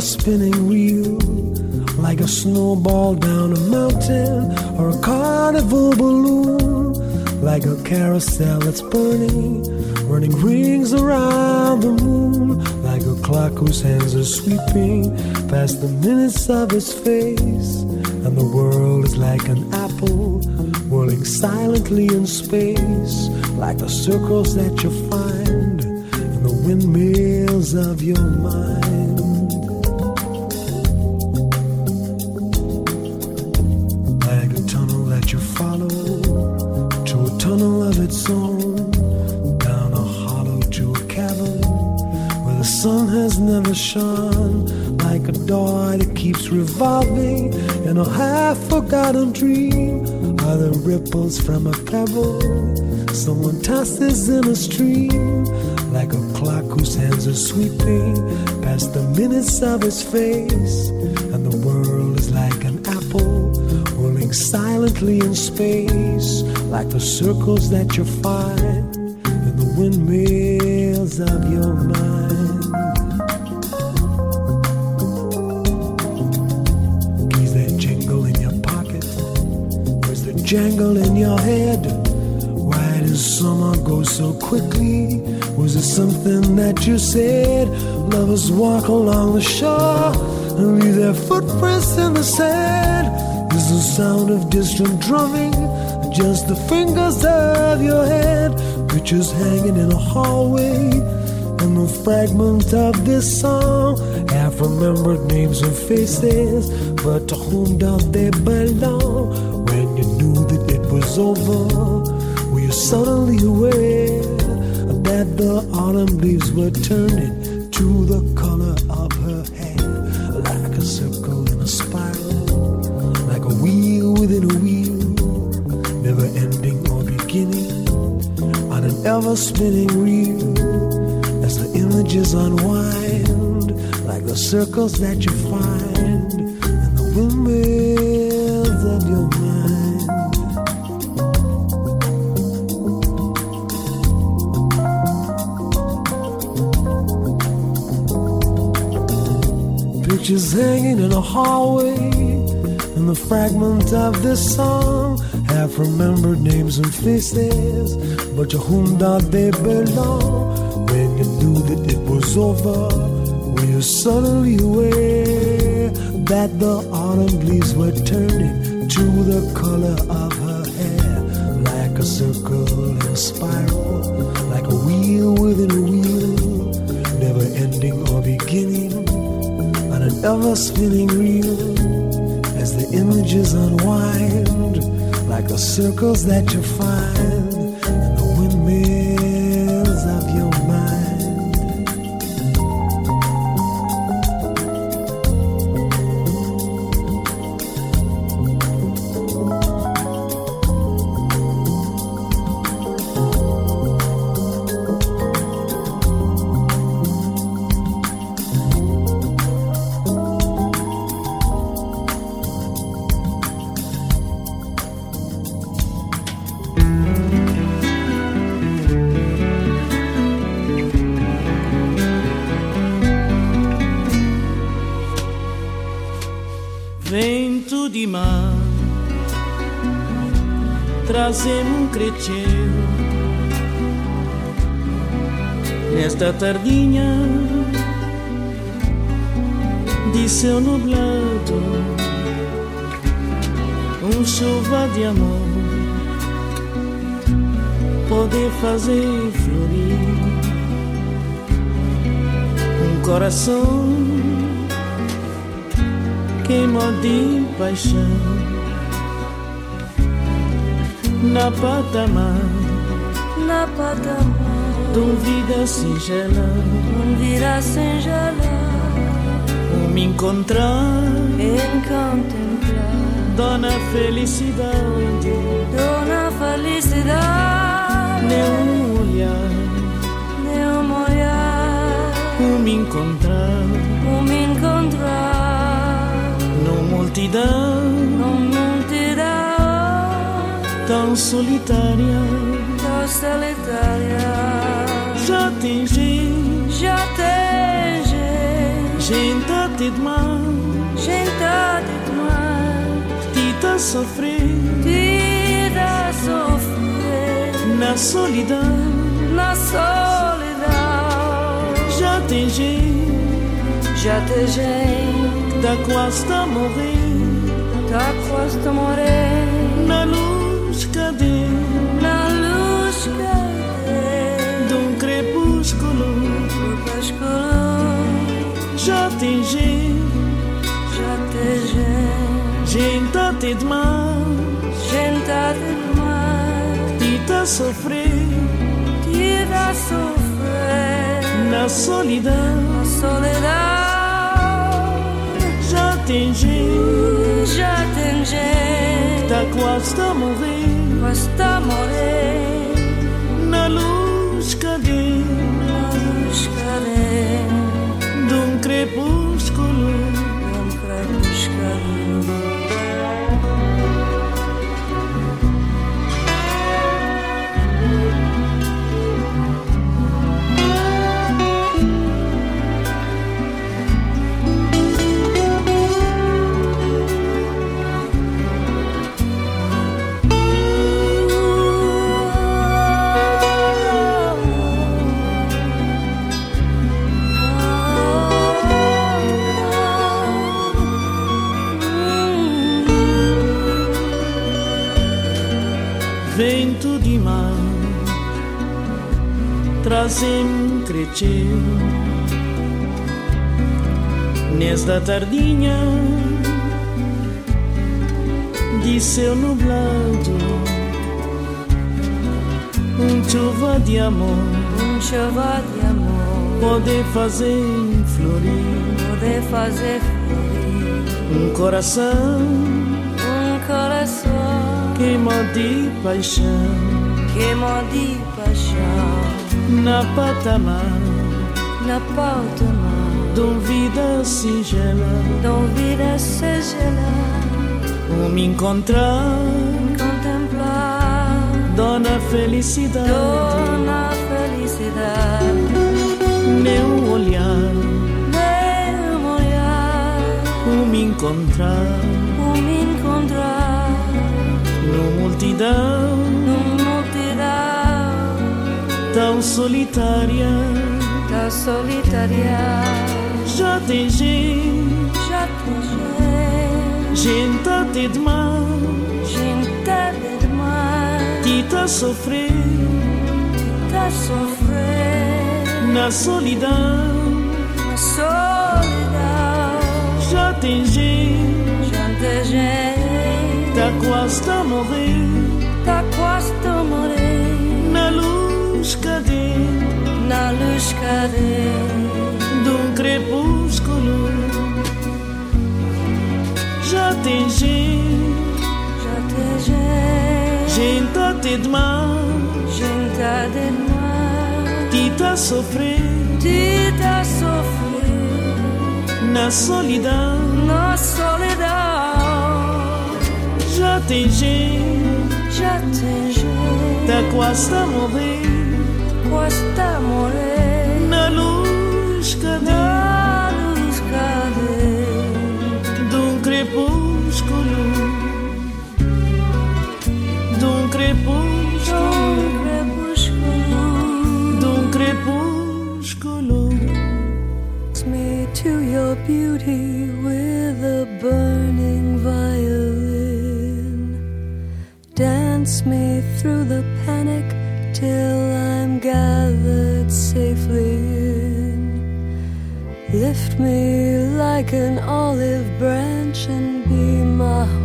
spinning wheel, like a snowball down or a carnival balloon, like a carousel that's burning, running rings around the moon, like a clock whose hands are sweeping past the minutes of his face. And the world is like an apple whirling silently in space, like the circles that you find in the windmills of your mind. A half forgotten dream. Are the ripples from a pebble? Someone tosses in a stream, like a clock whose hands are sweeping past the minutes of its face, and the world is like an apple rolling silently in space, like the circles that you find that you said? Lovers walk along the shore and leave their footprints in the sand. Is the sound of distant drumming just the fingers of your hand? Pictures hanging in a hallway and the fragment of this song. Half remembered names and faces, but to whom do they belong? When you knew that it was over, were you suddenly aware autumn leaves were turning to the color of her hair? Like a circle in a spiral, like a wheel within a wheel, never ending or beginning on an ever spinning reel as the images unwind like the circles that you find in the windmills Pictures hanging in a hallway and the fragment of this song have remembered names and faces, but to whom do they belong? When you knew that it was over, were you suddenly aware that the autumn leaves were turning to the color of ever spinning reel as the images unwind like the circles that you find tardinha de céu nublado, um chuva de amor pode fazer florir um coração queima de paixão na patamar na patamar de uma vida singela um vida singela um me encontrar. Em contemplar Dona felicidade, dona felicidade, nenhum olhar, nenhum olhar, um me encontrar, um me encontrar, numa multidão. Numa multidão. Tão solitária. tão solitária je t'ingé, je t'ingé, gente. A tête de main, j'ai te tête de main, tu t'as souffert, tu na solidão, na solidão, je t'ingé, je t'ingé, da quase t'as morrer, da quase t'as morrer. j'attingis, j'attingis, j'ai une tâte de mal, j'ai demais, tâte de demais. qui tá sofrendo, qui tá sofrendo, na solidão, na solidão, j'attingis, j'attingis, tá quase t'a morrer, quase t'a morrer, na luz. tribut. Trazem crescer Nesta tardinha de céu nublado Um chuva de amor. Um chuva de amor. Pode fazer florir. Poder fazer florir. Um coração Um coração queima de paixão. Queima de n'a pas n'a pas dom vida singela, dom vida singela, me encontrar, contemplar, dona felicidade, dona felicidade, meu olhar, meu olhar, O me encontrar, O me encontrar, no multidão. Tão solitária. Da solitária. Já tem gente. Já tem gente. Gente até demais Gente é demais Que tá sofrendo. Tá sofrendo. Na solidão. Na solidão. Já tem gente. Já tem gente. Tá quase a morrer clarém de um crepúsculo. Já atingi já atingi gente te demais gente demais. tita sofrer tita sofrer. na solidão. Na solidão. Já atingi já atingi tá quase a morrer. Quase a morrer. to Lift me like an olive branch and be my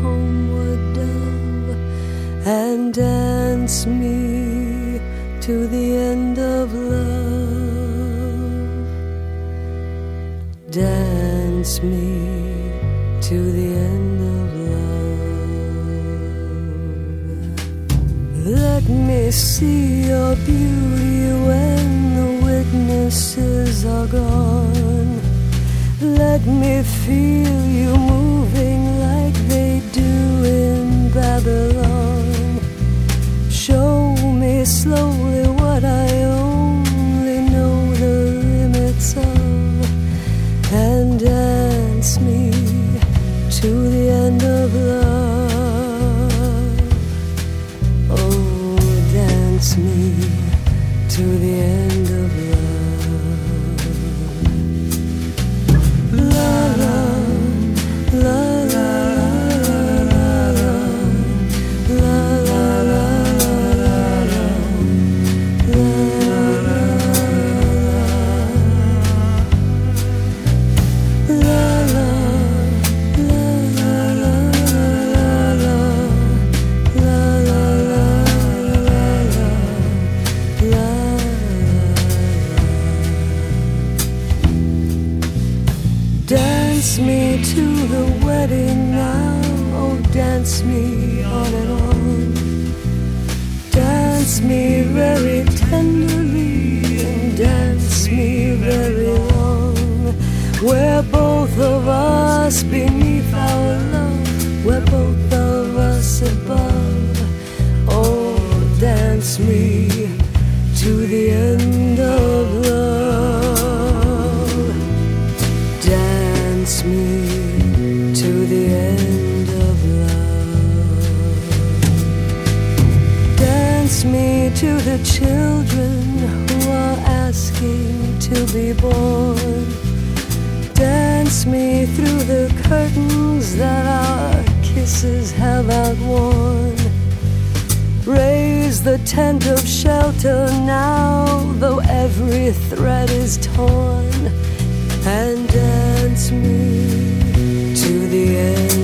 dance me to the end of love. Dance me to the end of love. Dance me to the children who are asking to be born. Dance me through the curtains that our kisses have outworn. The tent of shelter now, though every thread is torn. And dance me to the end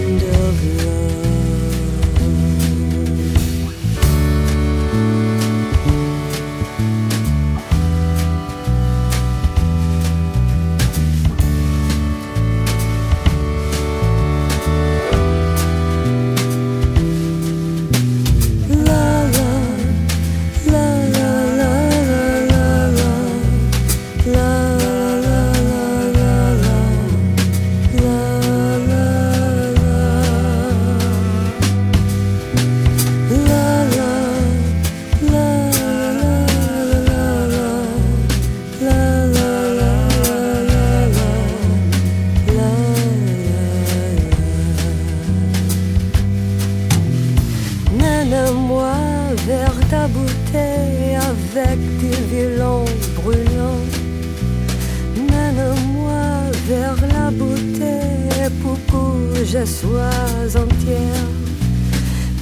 entière.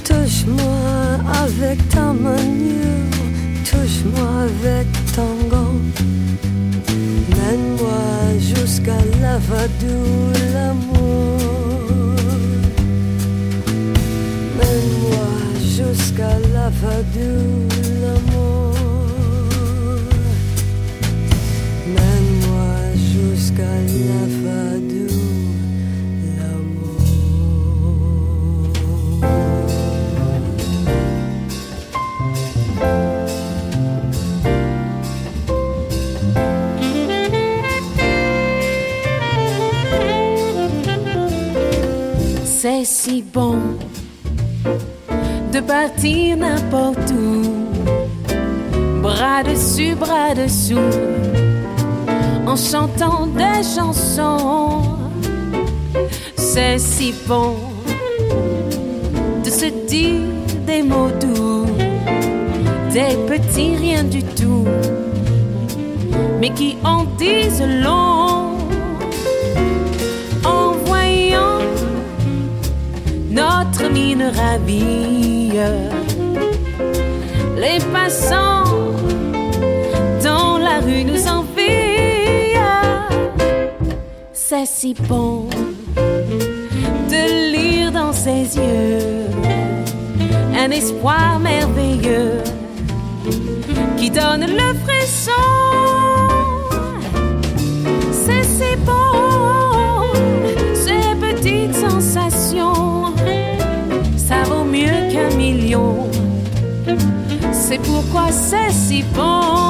Touche-moi avec ta manure, touche-moi avec ton gant. Mène-moi jusqu'à la vadou, l'amour. Mène-moi jusqu'à la vadou, si bon de partir n'importe où, bras dessus, bras dessous, en chantant des chansons. C'est si bon de se dire des mots doux, des petits rien du tout, mais qui en disent long. Notre mine ravie. Les passants dans la rue nous envient. C'est si bon de lire dans ses yeux un espoir merveilleux qui donne le frisson. C'est pourquoi c'est si bon.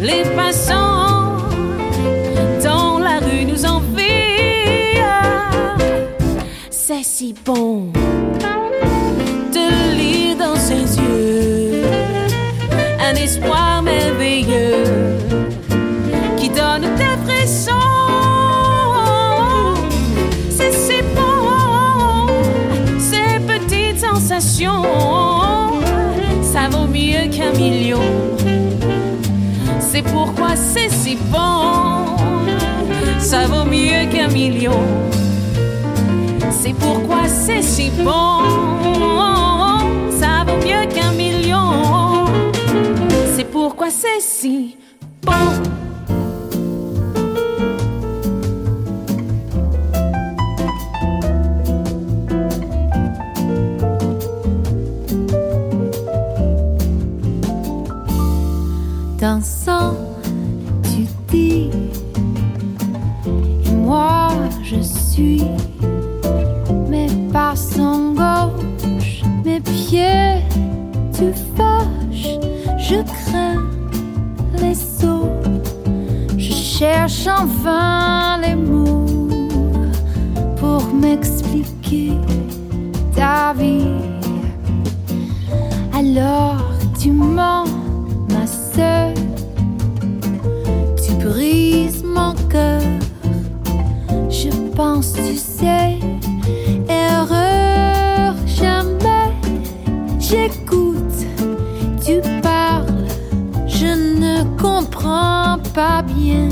les passants dans la rue nous envient. C'est si bon mieux qu'un million. C'est pourquoi c'est si bon, ça vaut mieux qu'un million. C'est pourquoi c'est si bon. pourquoi c'est si bon. 放松。J'écoute, tu parles, je ne comprends pas bien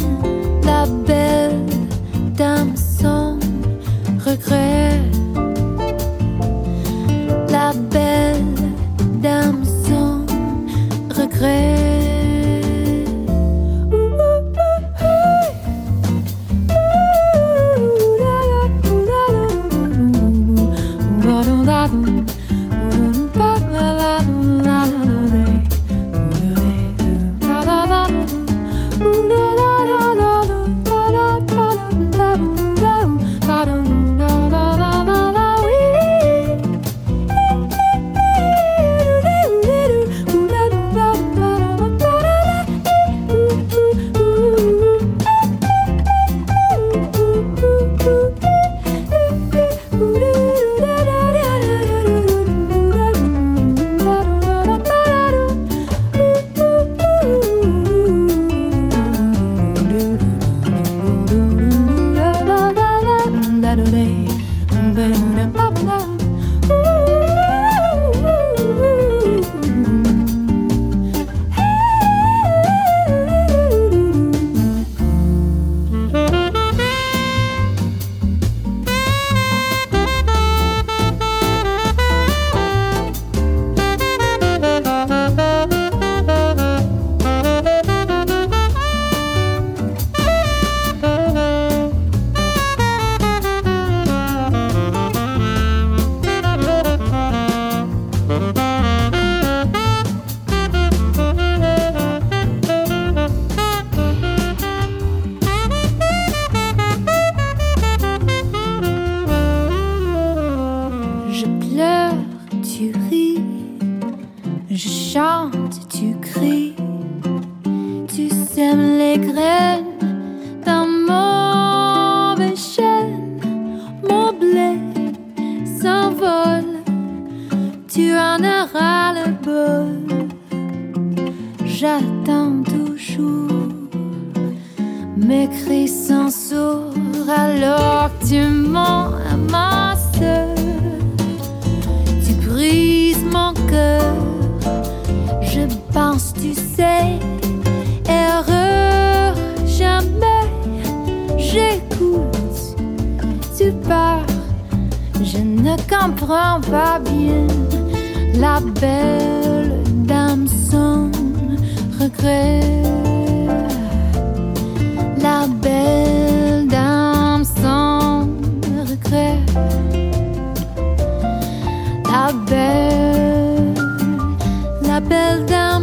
m'atteint toujours. Mes cris sont sourds alors que tu m'en amasses. Tu brises mon cœur. Je pense, tu sais, erreur jamais. J'écoute, tu pars. Je ne comprends pas bien la belle. La belle dame sans regret. La belle, la belle dame.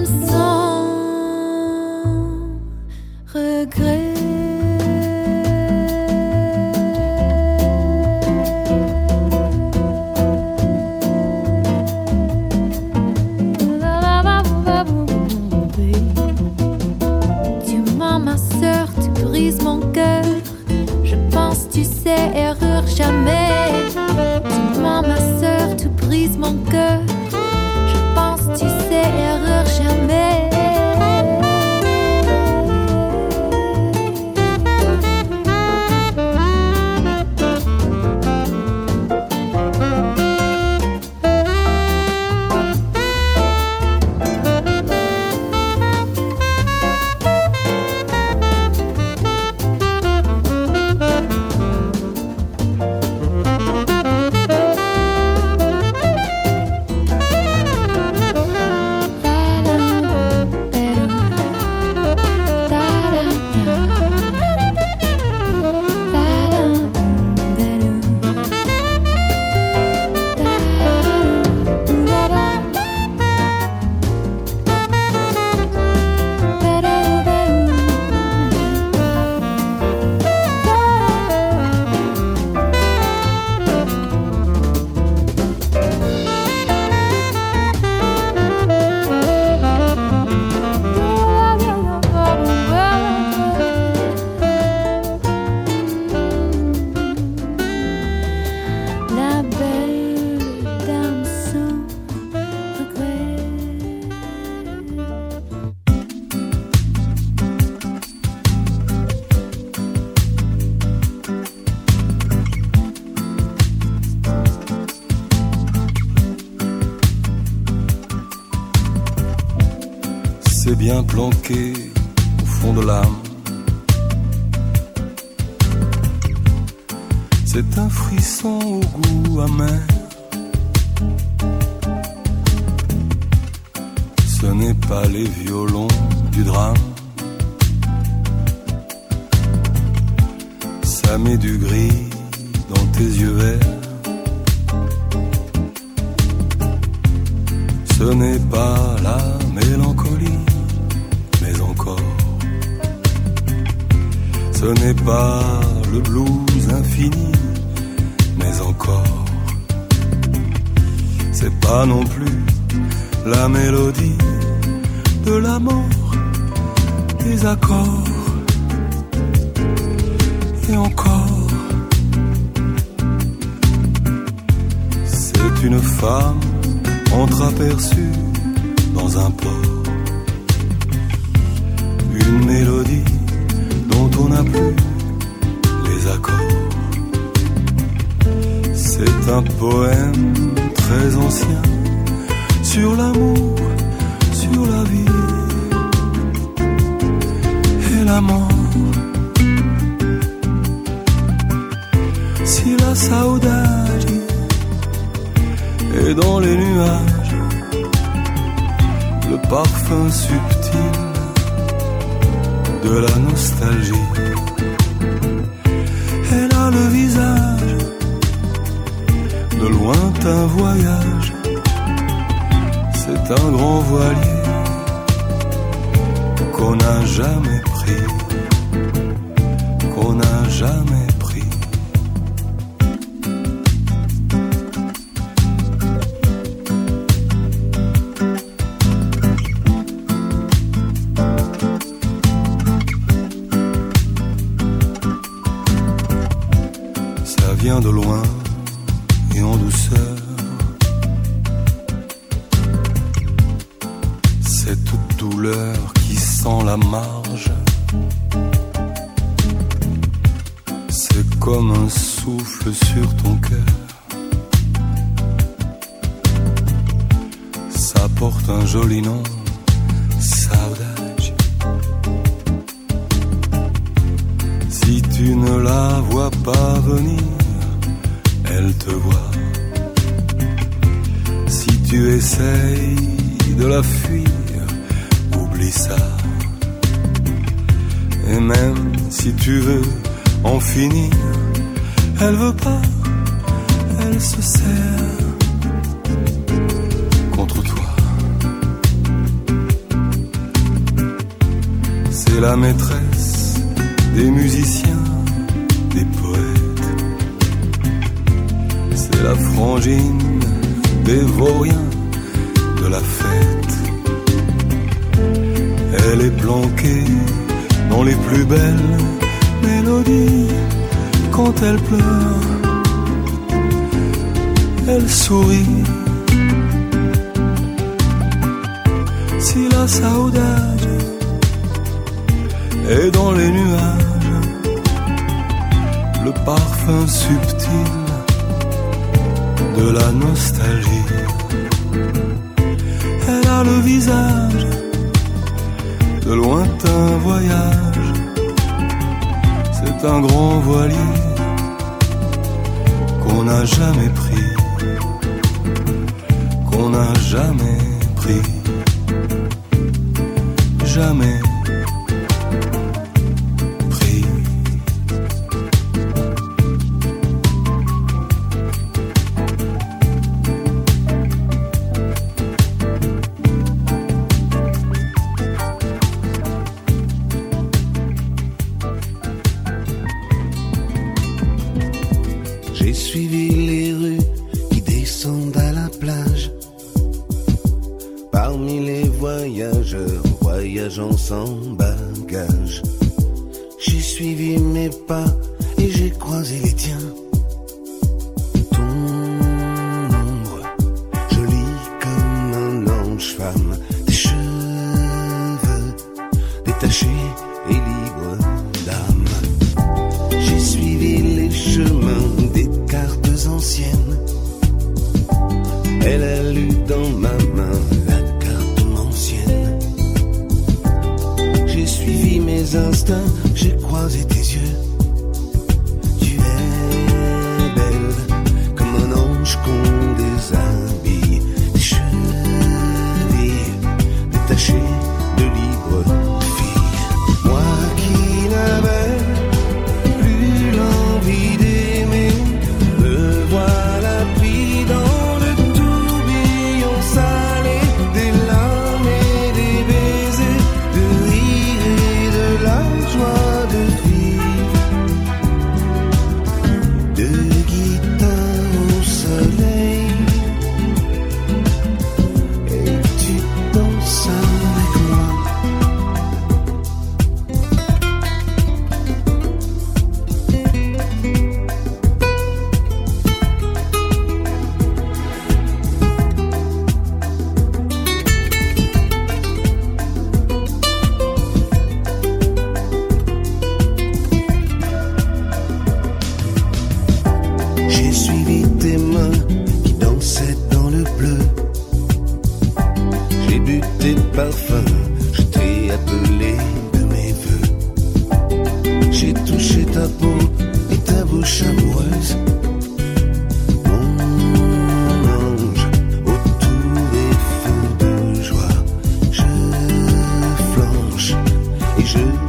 是。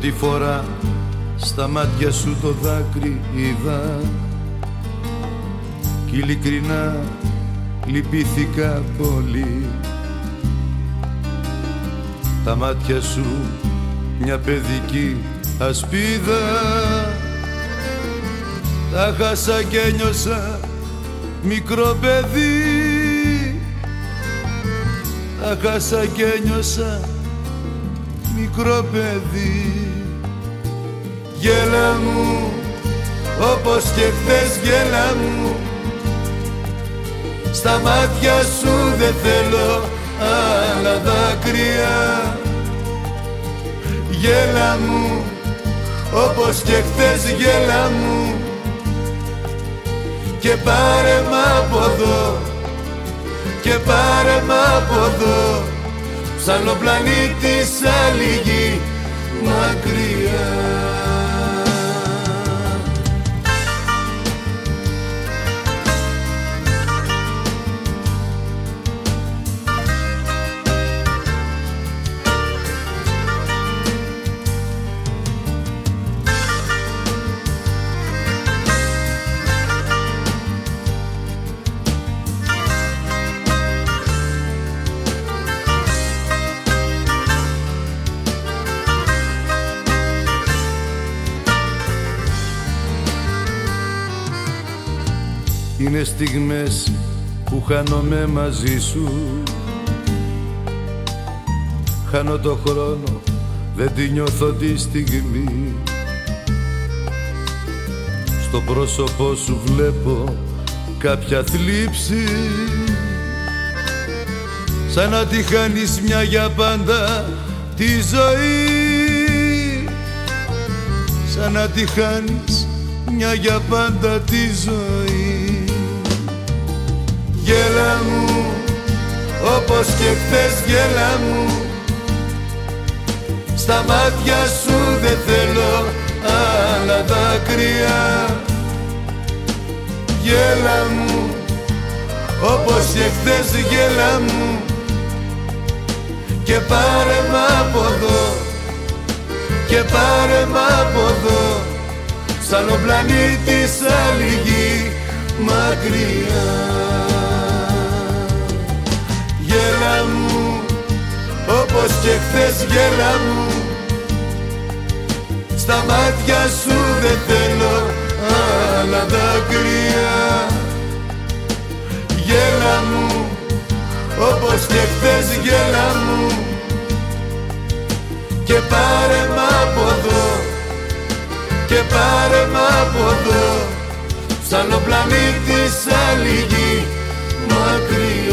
Πρώτη φορά στα μάτια σου το δάκρυ είδα. Κι ειλικρινά λυπήθηκα πολύ. Τα μάτια σου μια παιδική ασπίδα. Τα χάσα και νιώσα μικρό παιδί. Τα χάσα και νιώσα μικρό παιδί Γέλα μου όπως και χθες γέλα μου. Στα μάτια σου δεν θέλω άλλα δάκρυα. Γέλα μου όπως και χθες γέλα μου. Και πάρε μ' από εδώ και πάρε μ' από εδώ. Σαν ο πλανήτης άλλη γη μακριά Είναι στιγμές που χάνομαι μαζί σου. Χάνω το χρόνο, δεν τη νιώθω τη στιγμή. Στο πρόσωπό σου βλέπω κάποια θλίψη. Σαν να τη χάνεις μια για πάντα τη ζωή. Σαν να τη χάνεις μια για πάντα τη ζωή Γέλα μου όπως και χθες γέλα μου. Στα μάτια σου δεν θέλω άλλα δάκρυα. Γέλα μου όπως και χθες γέλα μου. Και πάρε μ' από εδώ και πάρε μ' από εδώ. Σαν ο πλανήτης άλλη γη μακριά γέλα μου όπως και χθες γέλα μου. Στα μάτια σου δεν θέλω άλλα δάκρυα. Γέλα μου όπως και χθες γέλα μου. Και πάρε μ' από εδώ και πάρε μ' από εδώ. Σαν ο πλανήτης άλλη γη μακριά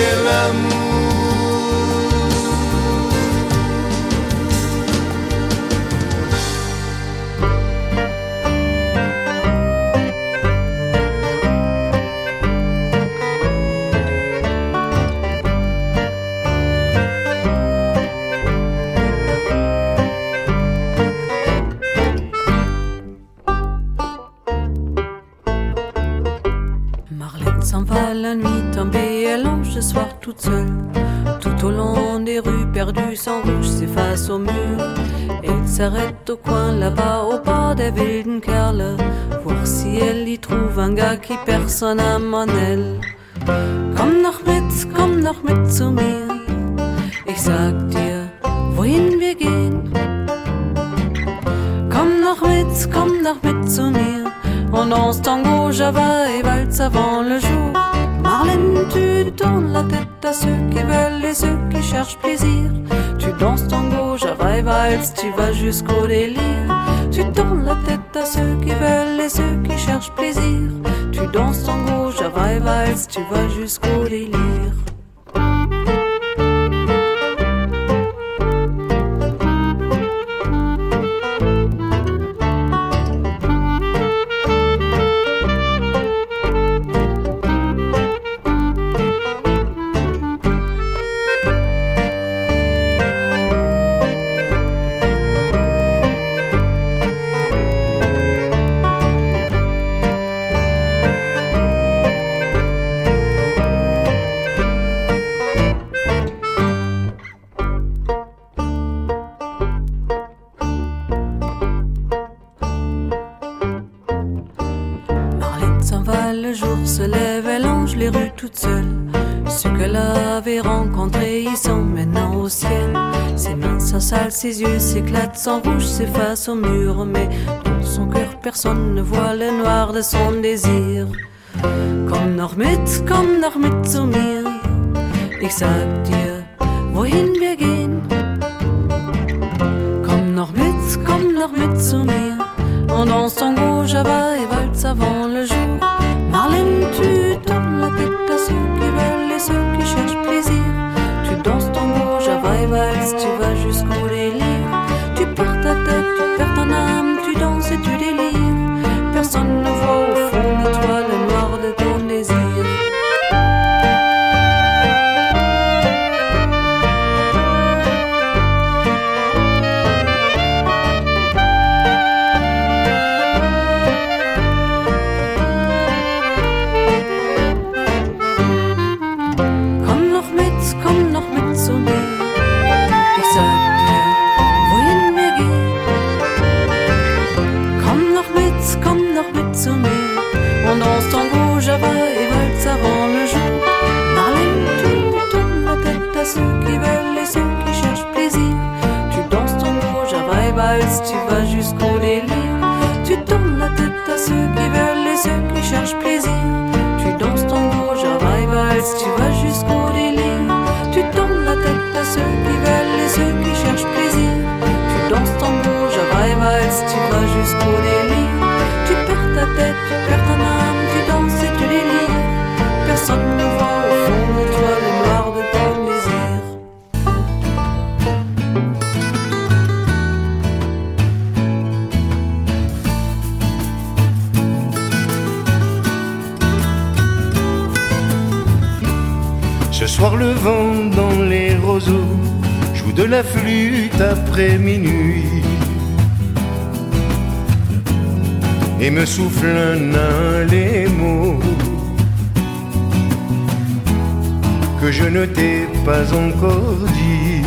别了。Tout au long des rues perdues, son rouge s'efface au mur. Elle s'arrête au coin là-bas, au bord des wilden Kerle. Voir si elle y trouve un gars qui personne am an elle. Komm noch mit, komm noch mit zu mir. Ich sag dir, wohin wir gehen. Komm noch mit, komm noch mit zu mir. On danse tango, java et valse avant le jour. Tu tournes la tête à ceux qui veulent et ceux qui cherchent plaisir. Tu danses tango, java et tu vas jusqu'au délire. Tu tournes la tête à ceux qui veulent et ceux qui cherchent plaisir. Tu danses tango, java et tu vas jusqu'au délire. Ses yeux s'éclatent, son rouge s'efface au mur. Mais dans son cœur, personne ne voit le noir de son désir. Komm noch mit, komm noch mit zu mir. Ich sag dir, wohin wir gehen. Komm noch mit, komm noch zu. On danse tango, java et valse avant le jour. Tu vas jusqu'au délire. Tu tournes la tête à ceux qui veulent et ceux qui cherchent plaisir. Tu danses tango, java et valse, tu vas jusqu'au délire. Tu tournes la tête à ceux qui veulent et ceux qui cherchent plaisir. Tu danses tango, java et valse, tu vas jusqu'au de la flûte après minuit et me souffle un à les mots que je ne t'ai pas encore dit.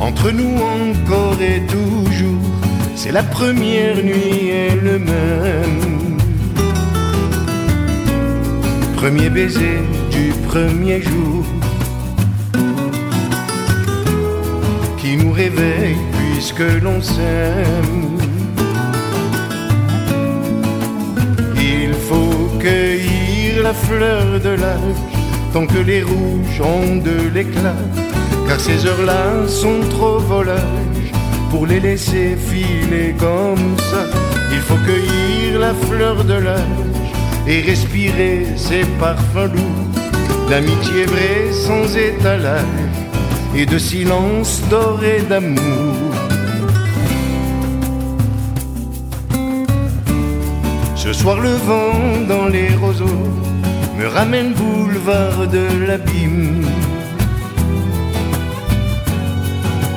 Entre nous encore et toujours, c'est la première nuit elle-même. Premier baiser du premier jour qui nous réveille puisque l'on s'aime. Il faut cueillir la fleur de l'âge tant que les rouges ont de l'éclat, car ces heures-là sont trop volages pour les laisser filer comme ça. Il faut cueillir la fleur de l'âge et respirer ses parfums lourds d'amitié vraie sans étalage et de silence doré d'amour. Ce soir le vent dans les roseaux me ramène boulevard de l'abîme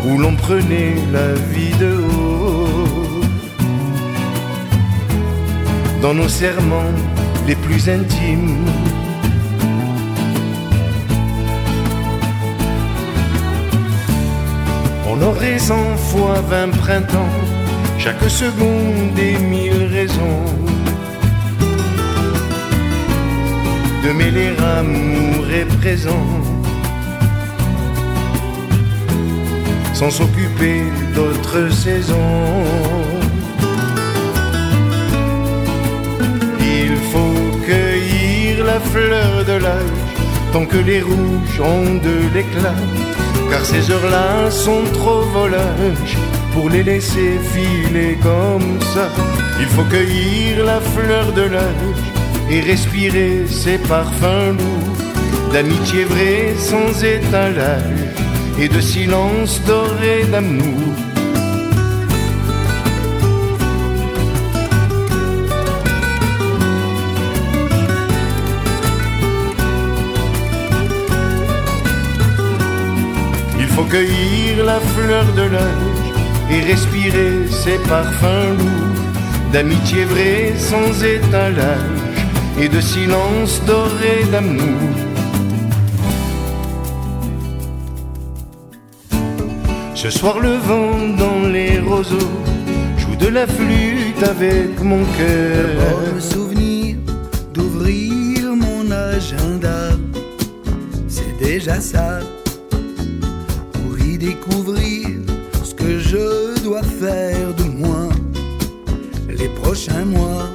où l'on prenait la vie de haut. Dans nos serments les plus intimes. On aurait cent fois vingt printemps, chaque seconde des mille raisons de mêler amour et présent. sans s'occuper d'autres saisons. Fleur de l'âge tant que les rouges ont de l'éclat, car ces heures-là sont trop volages pour les laisser filer comme ça. Il faut cueillir la fleur de l'âge et respirer ses parfums lourds d'amitié vraie sans étalage et de silence doré d'amour. cueillir la fleur de l'âge et respirer ses parfums lourds d'amitié vraie sans étalage et de silence doré d'amour. Ce soir le vent dans les roseaux joue de la flûte avec mon cœur. Le souvenir d'ouvrir mon agenda, c'est déjà ça découvrir ce que je dois faire de moi les prochains mois.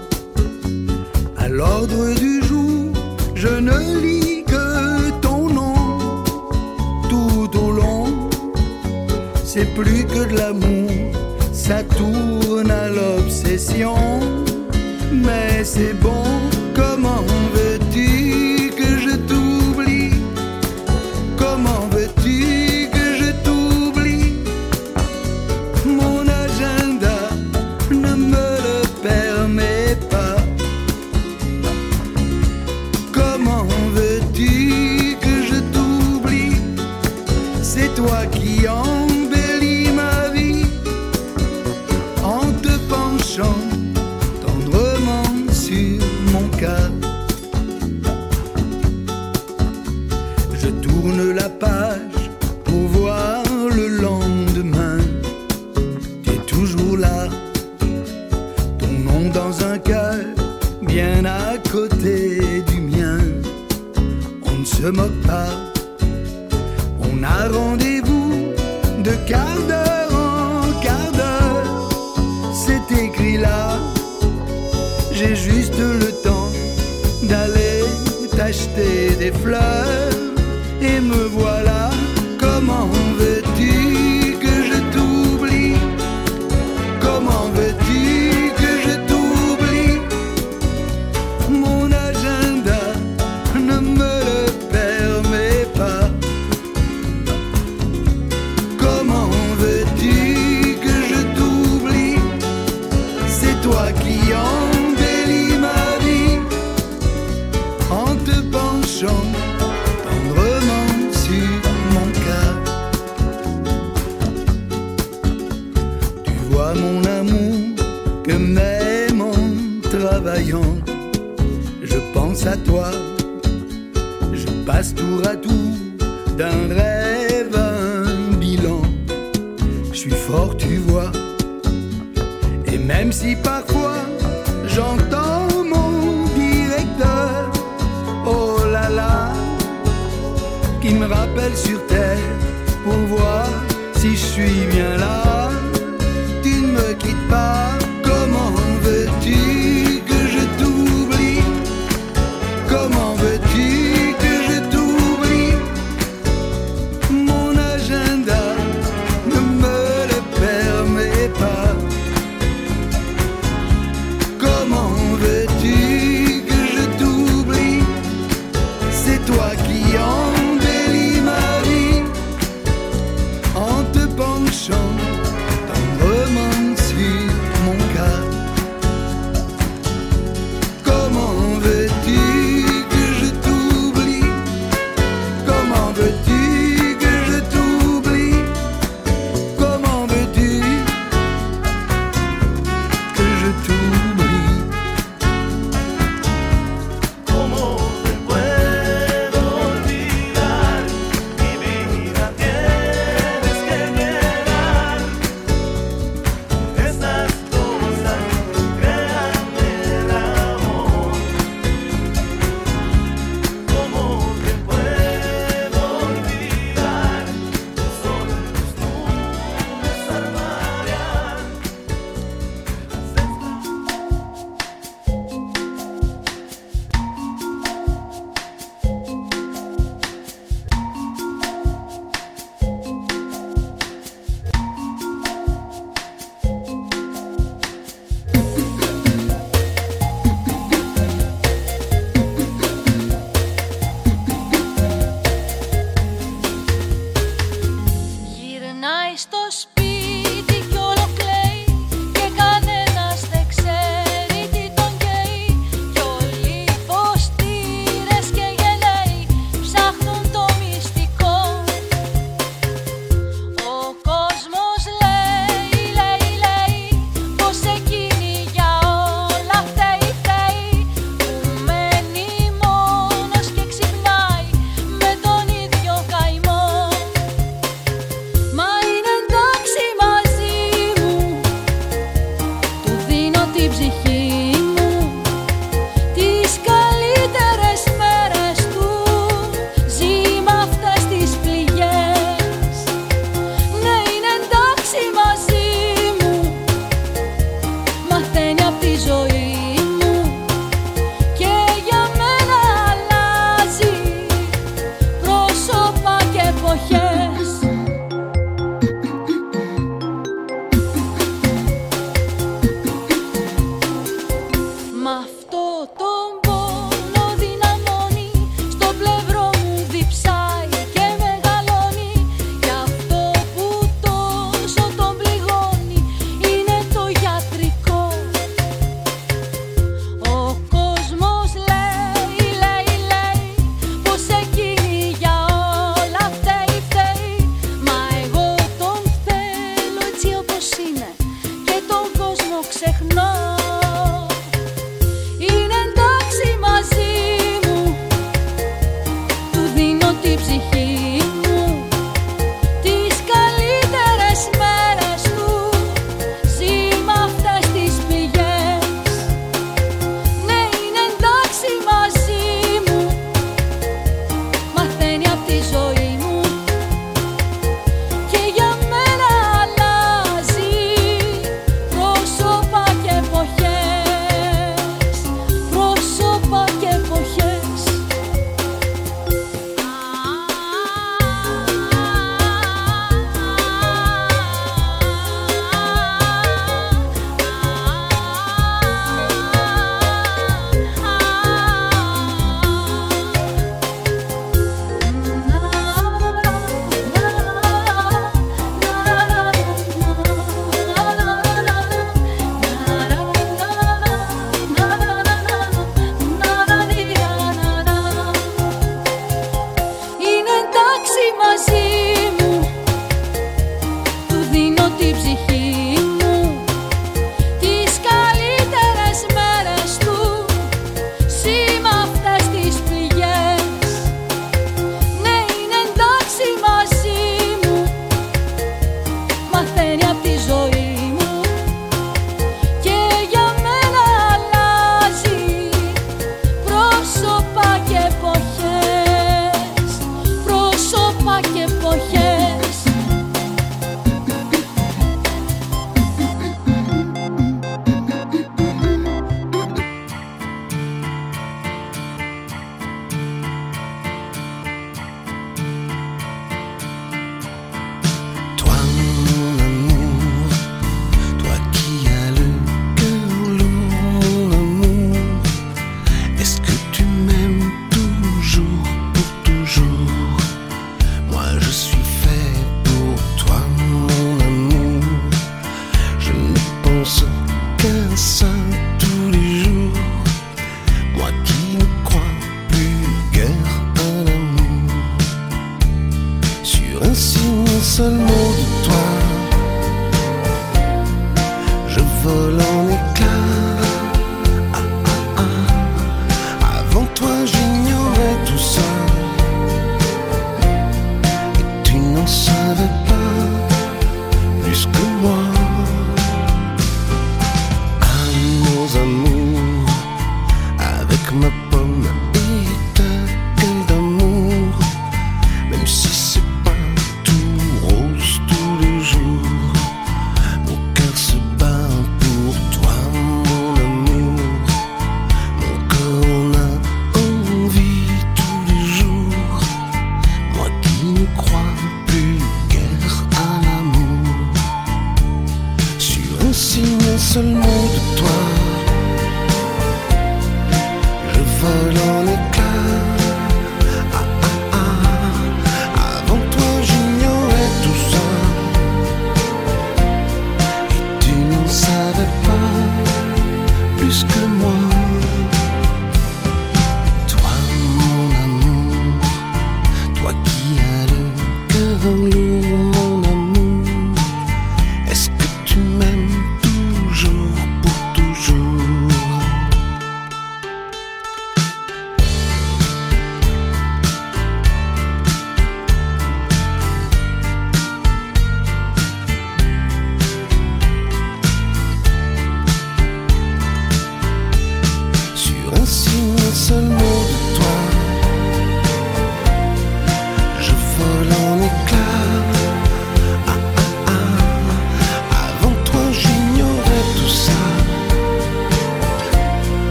À l'ordre du jour, je ne lis que ton nom tout au long. C'est plus que de l'amour, ça tourne à l'obsession, mais c'est bon.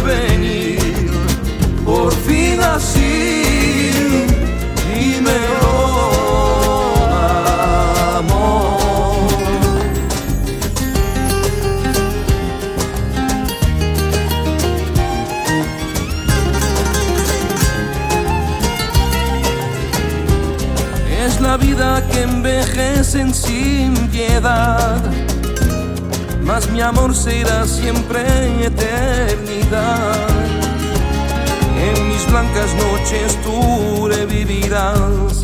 venir, por fin así y me. Es la vida que envejecen sin piedad mas mi amor será siempre eternidad. En mis blancas noches tú revivirás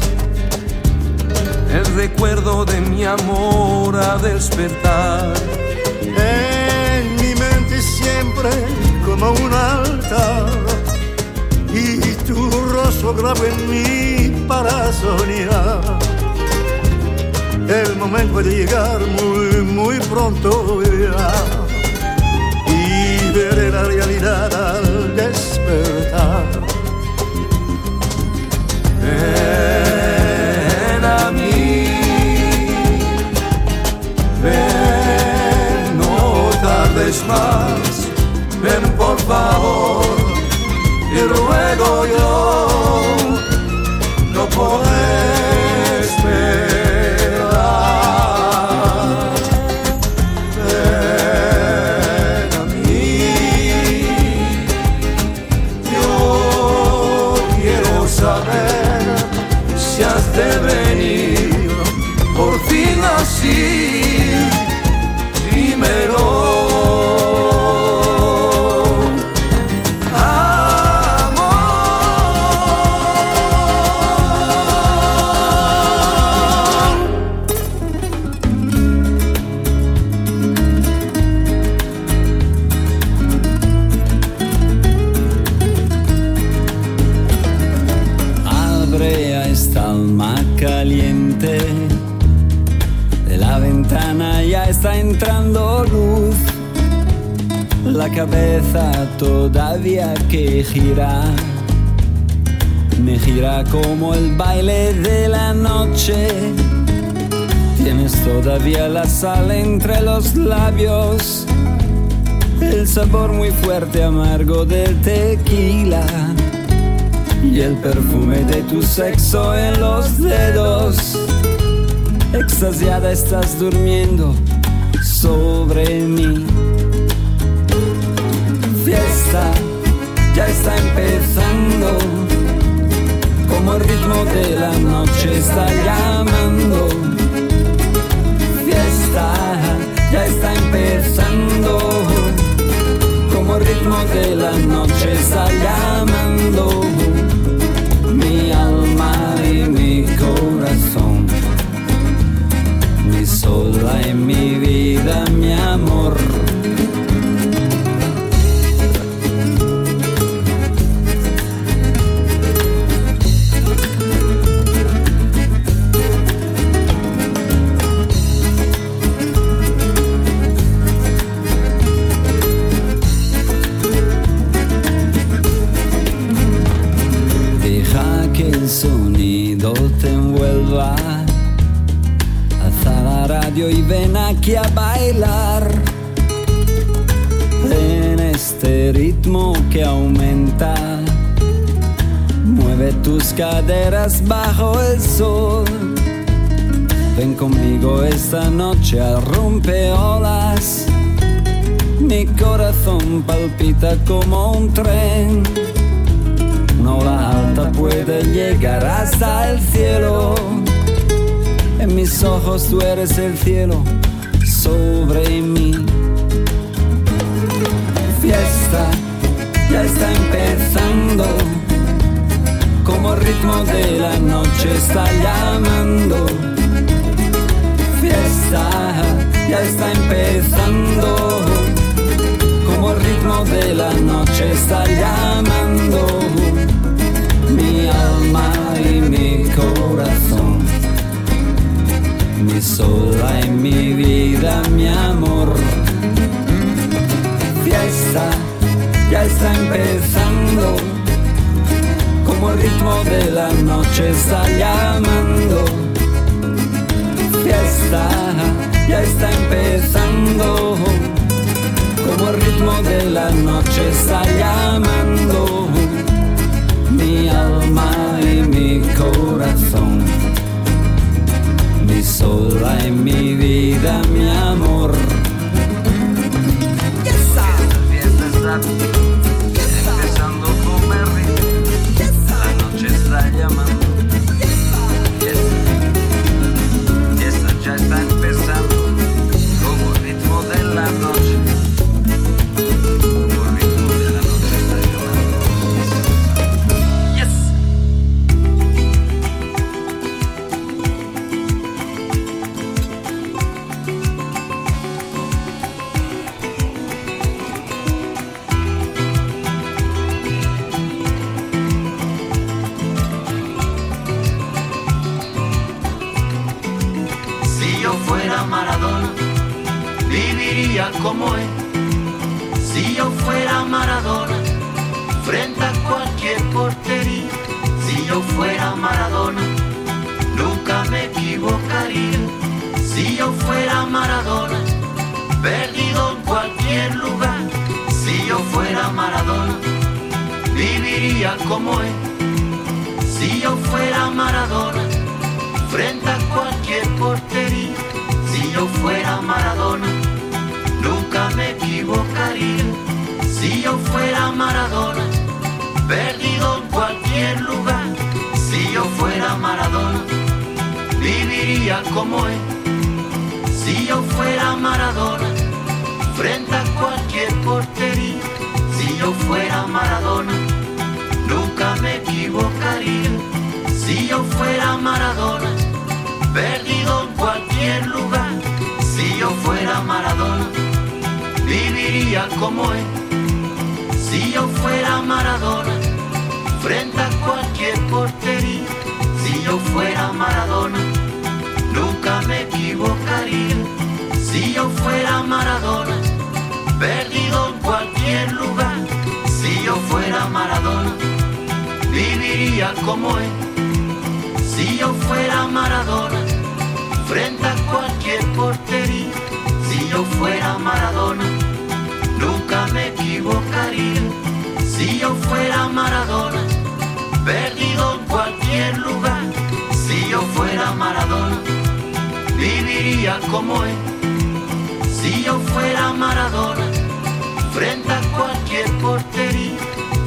el recuerdo de mi amor a despertar. En mi mente siempre como un altar y tu rostro grave en mí para el momento puede llegar muy, muy pronto ya. Y veré la realidad al despertar. Ven a mí, ven, no tardes más, ven por favor, y ruego yo, no podés ya está entrando luz. La cabeza todavía que gira. Me gira como el baile de la noche. Tienes todavía la sal entre los labios. El sabor muy fuerte, amargo del tequila y el perfume de tu sexo en los dedos. Extasiada estás durmiendo sobre mí. Fiesta ya está empezando, como el ritmo de la noche está llamando. Fiesta ya está empezando, como el ritmo de la noche está llamando Y ven aquí a bailar. En este ritmo que aumenta. Mueve tus caderas bajo el sol. Ven conmigo esta noche a rompeolas. Mi corazón palpita como un tren. Una ola alta puede llegar hasta el cielo. En mis ojos tú eres el cielo sobre mí. Fiesta ya está empezando. Como el ritmo de la noche está llamando. Fiesta ya está empezando. Como el ritmo de la noche está llamando noche está llamando. Fiesta ya está empezando, como el ritmo de la noche está llamando mi alma y mi corazón, mi sola y mi vida, mi amor. Como. Si yo fuera Maradona, frente a cualquier portería, si yo fuera Maradona, nunca me equivocaría. Si yo fuera Maradona, perdido en cualquier lugar, si yo fuera Maradona, viviría como él. Si yo fuera Maradona, frente a cualquier portería, si yo fuera Maradona, Si yo fuera Maradona, perdido en cualquier lugar, si yo fuera Maradona, viviría como él. Si yo fuera Maradona, frente a cualquier portería,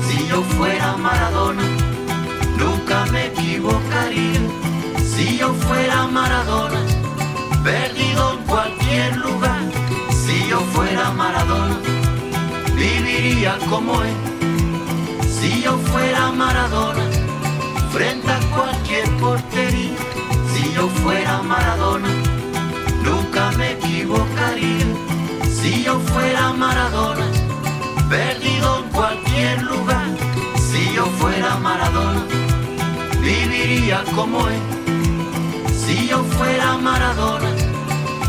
si yo fuera Maradona, nunca me equivocaría. Si yo fuera Maradona, perdido en cualquier lugar, si yo fuera Maradona, viviría como él. Si yo fuera Maradona, frente a cualquier portería, si yo fuera Maradona, nunca me equivocaría. Si yo fuera Maradona, perdido en cualquier lugar, si yo fuera Maradona, viviría como él. Si yo fuera Maradona,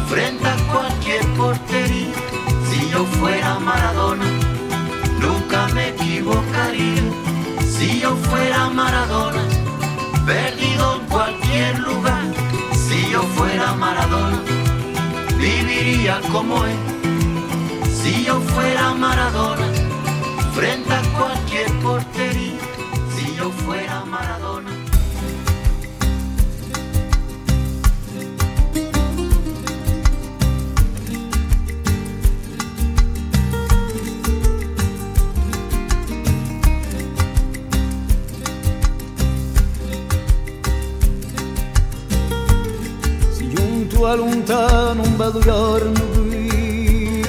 frente a cualquier portería, yo fuera Maradona, nunca me equivocaría. Si yo fuera Maradona, perdido en cualquier lugar, si yo fuera Maradona, viviría como él. Si yo fuera Maradona, frente a cualquier portería, Giunto a lontano un bel giorno qui.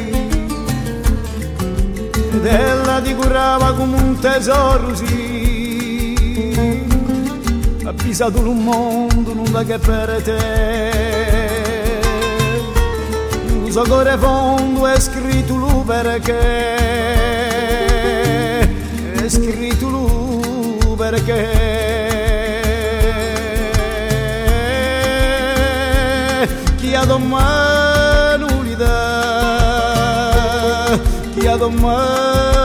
Ed ella ti curava come un tesoro sì. Avvisato un mondo nulla che per te. Il suo cuore fondo è scritto lui perché. È scritto lui perché guiado mal, olvidar, guiado mal.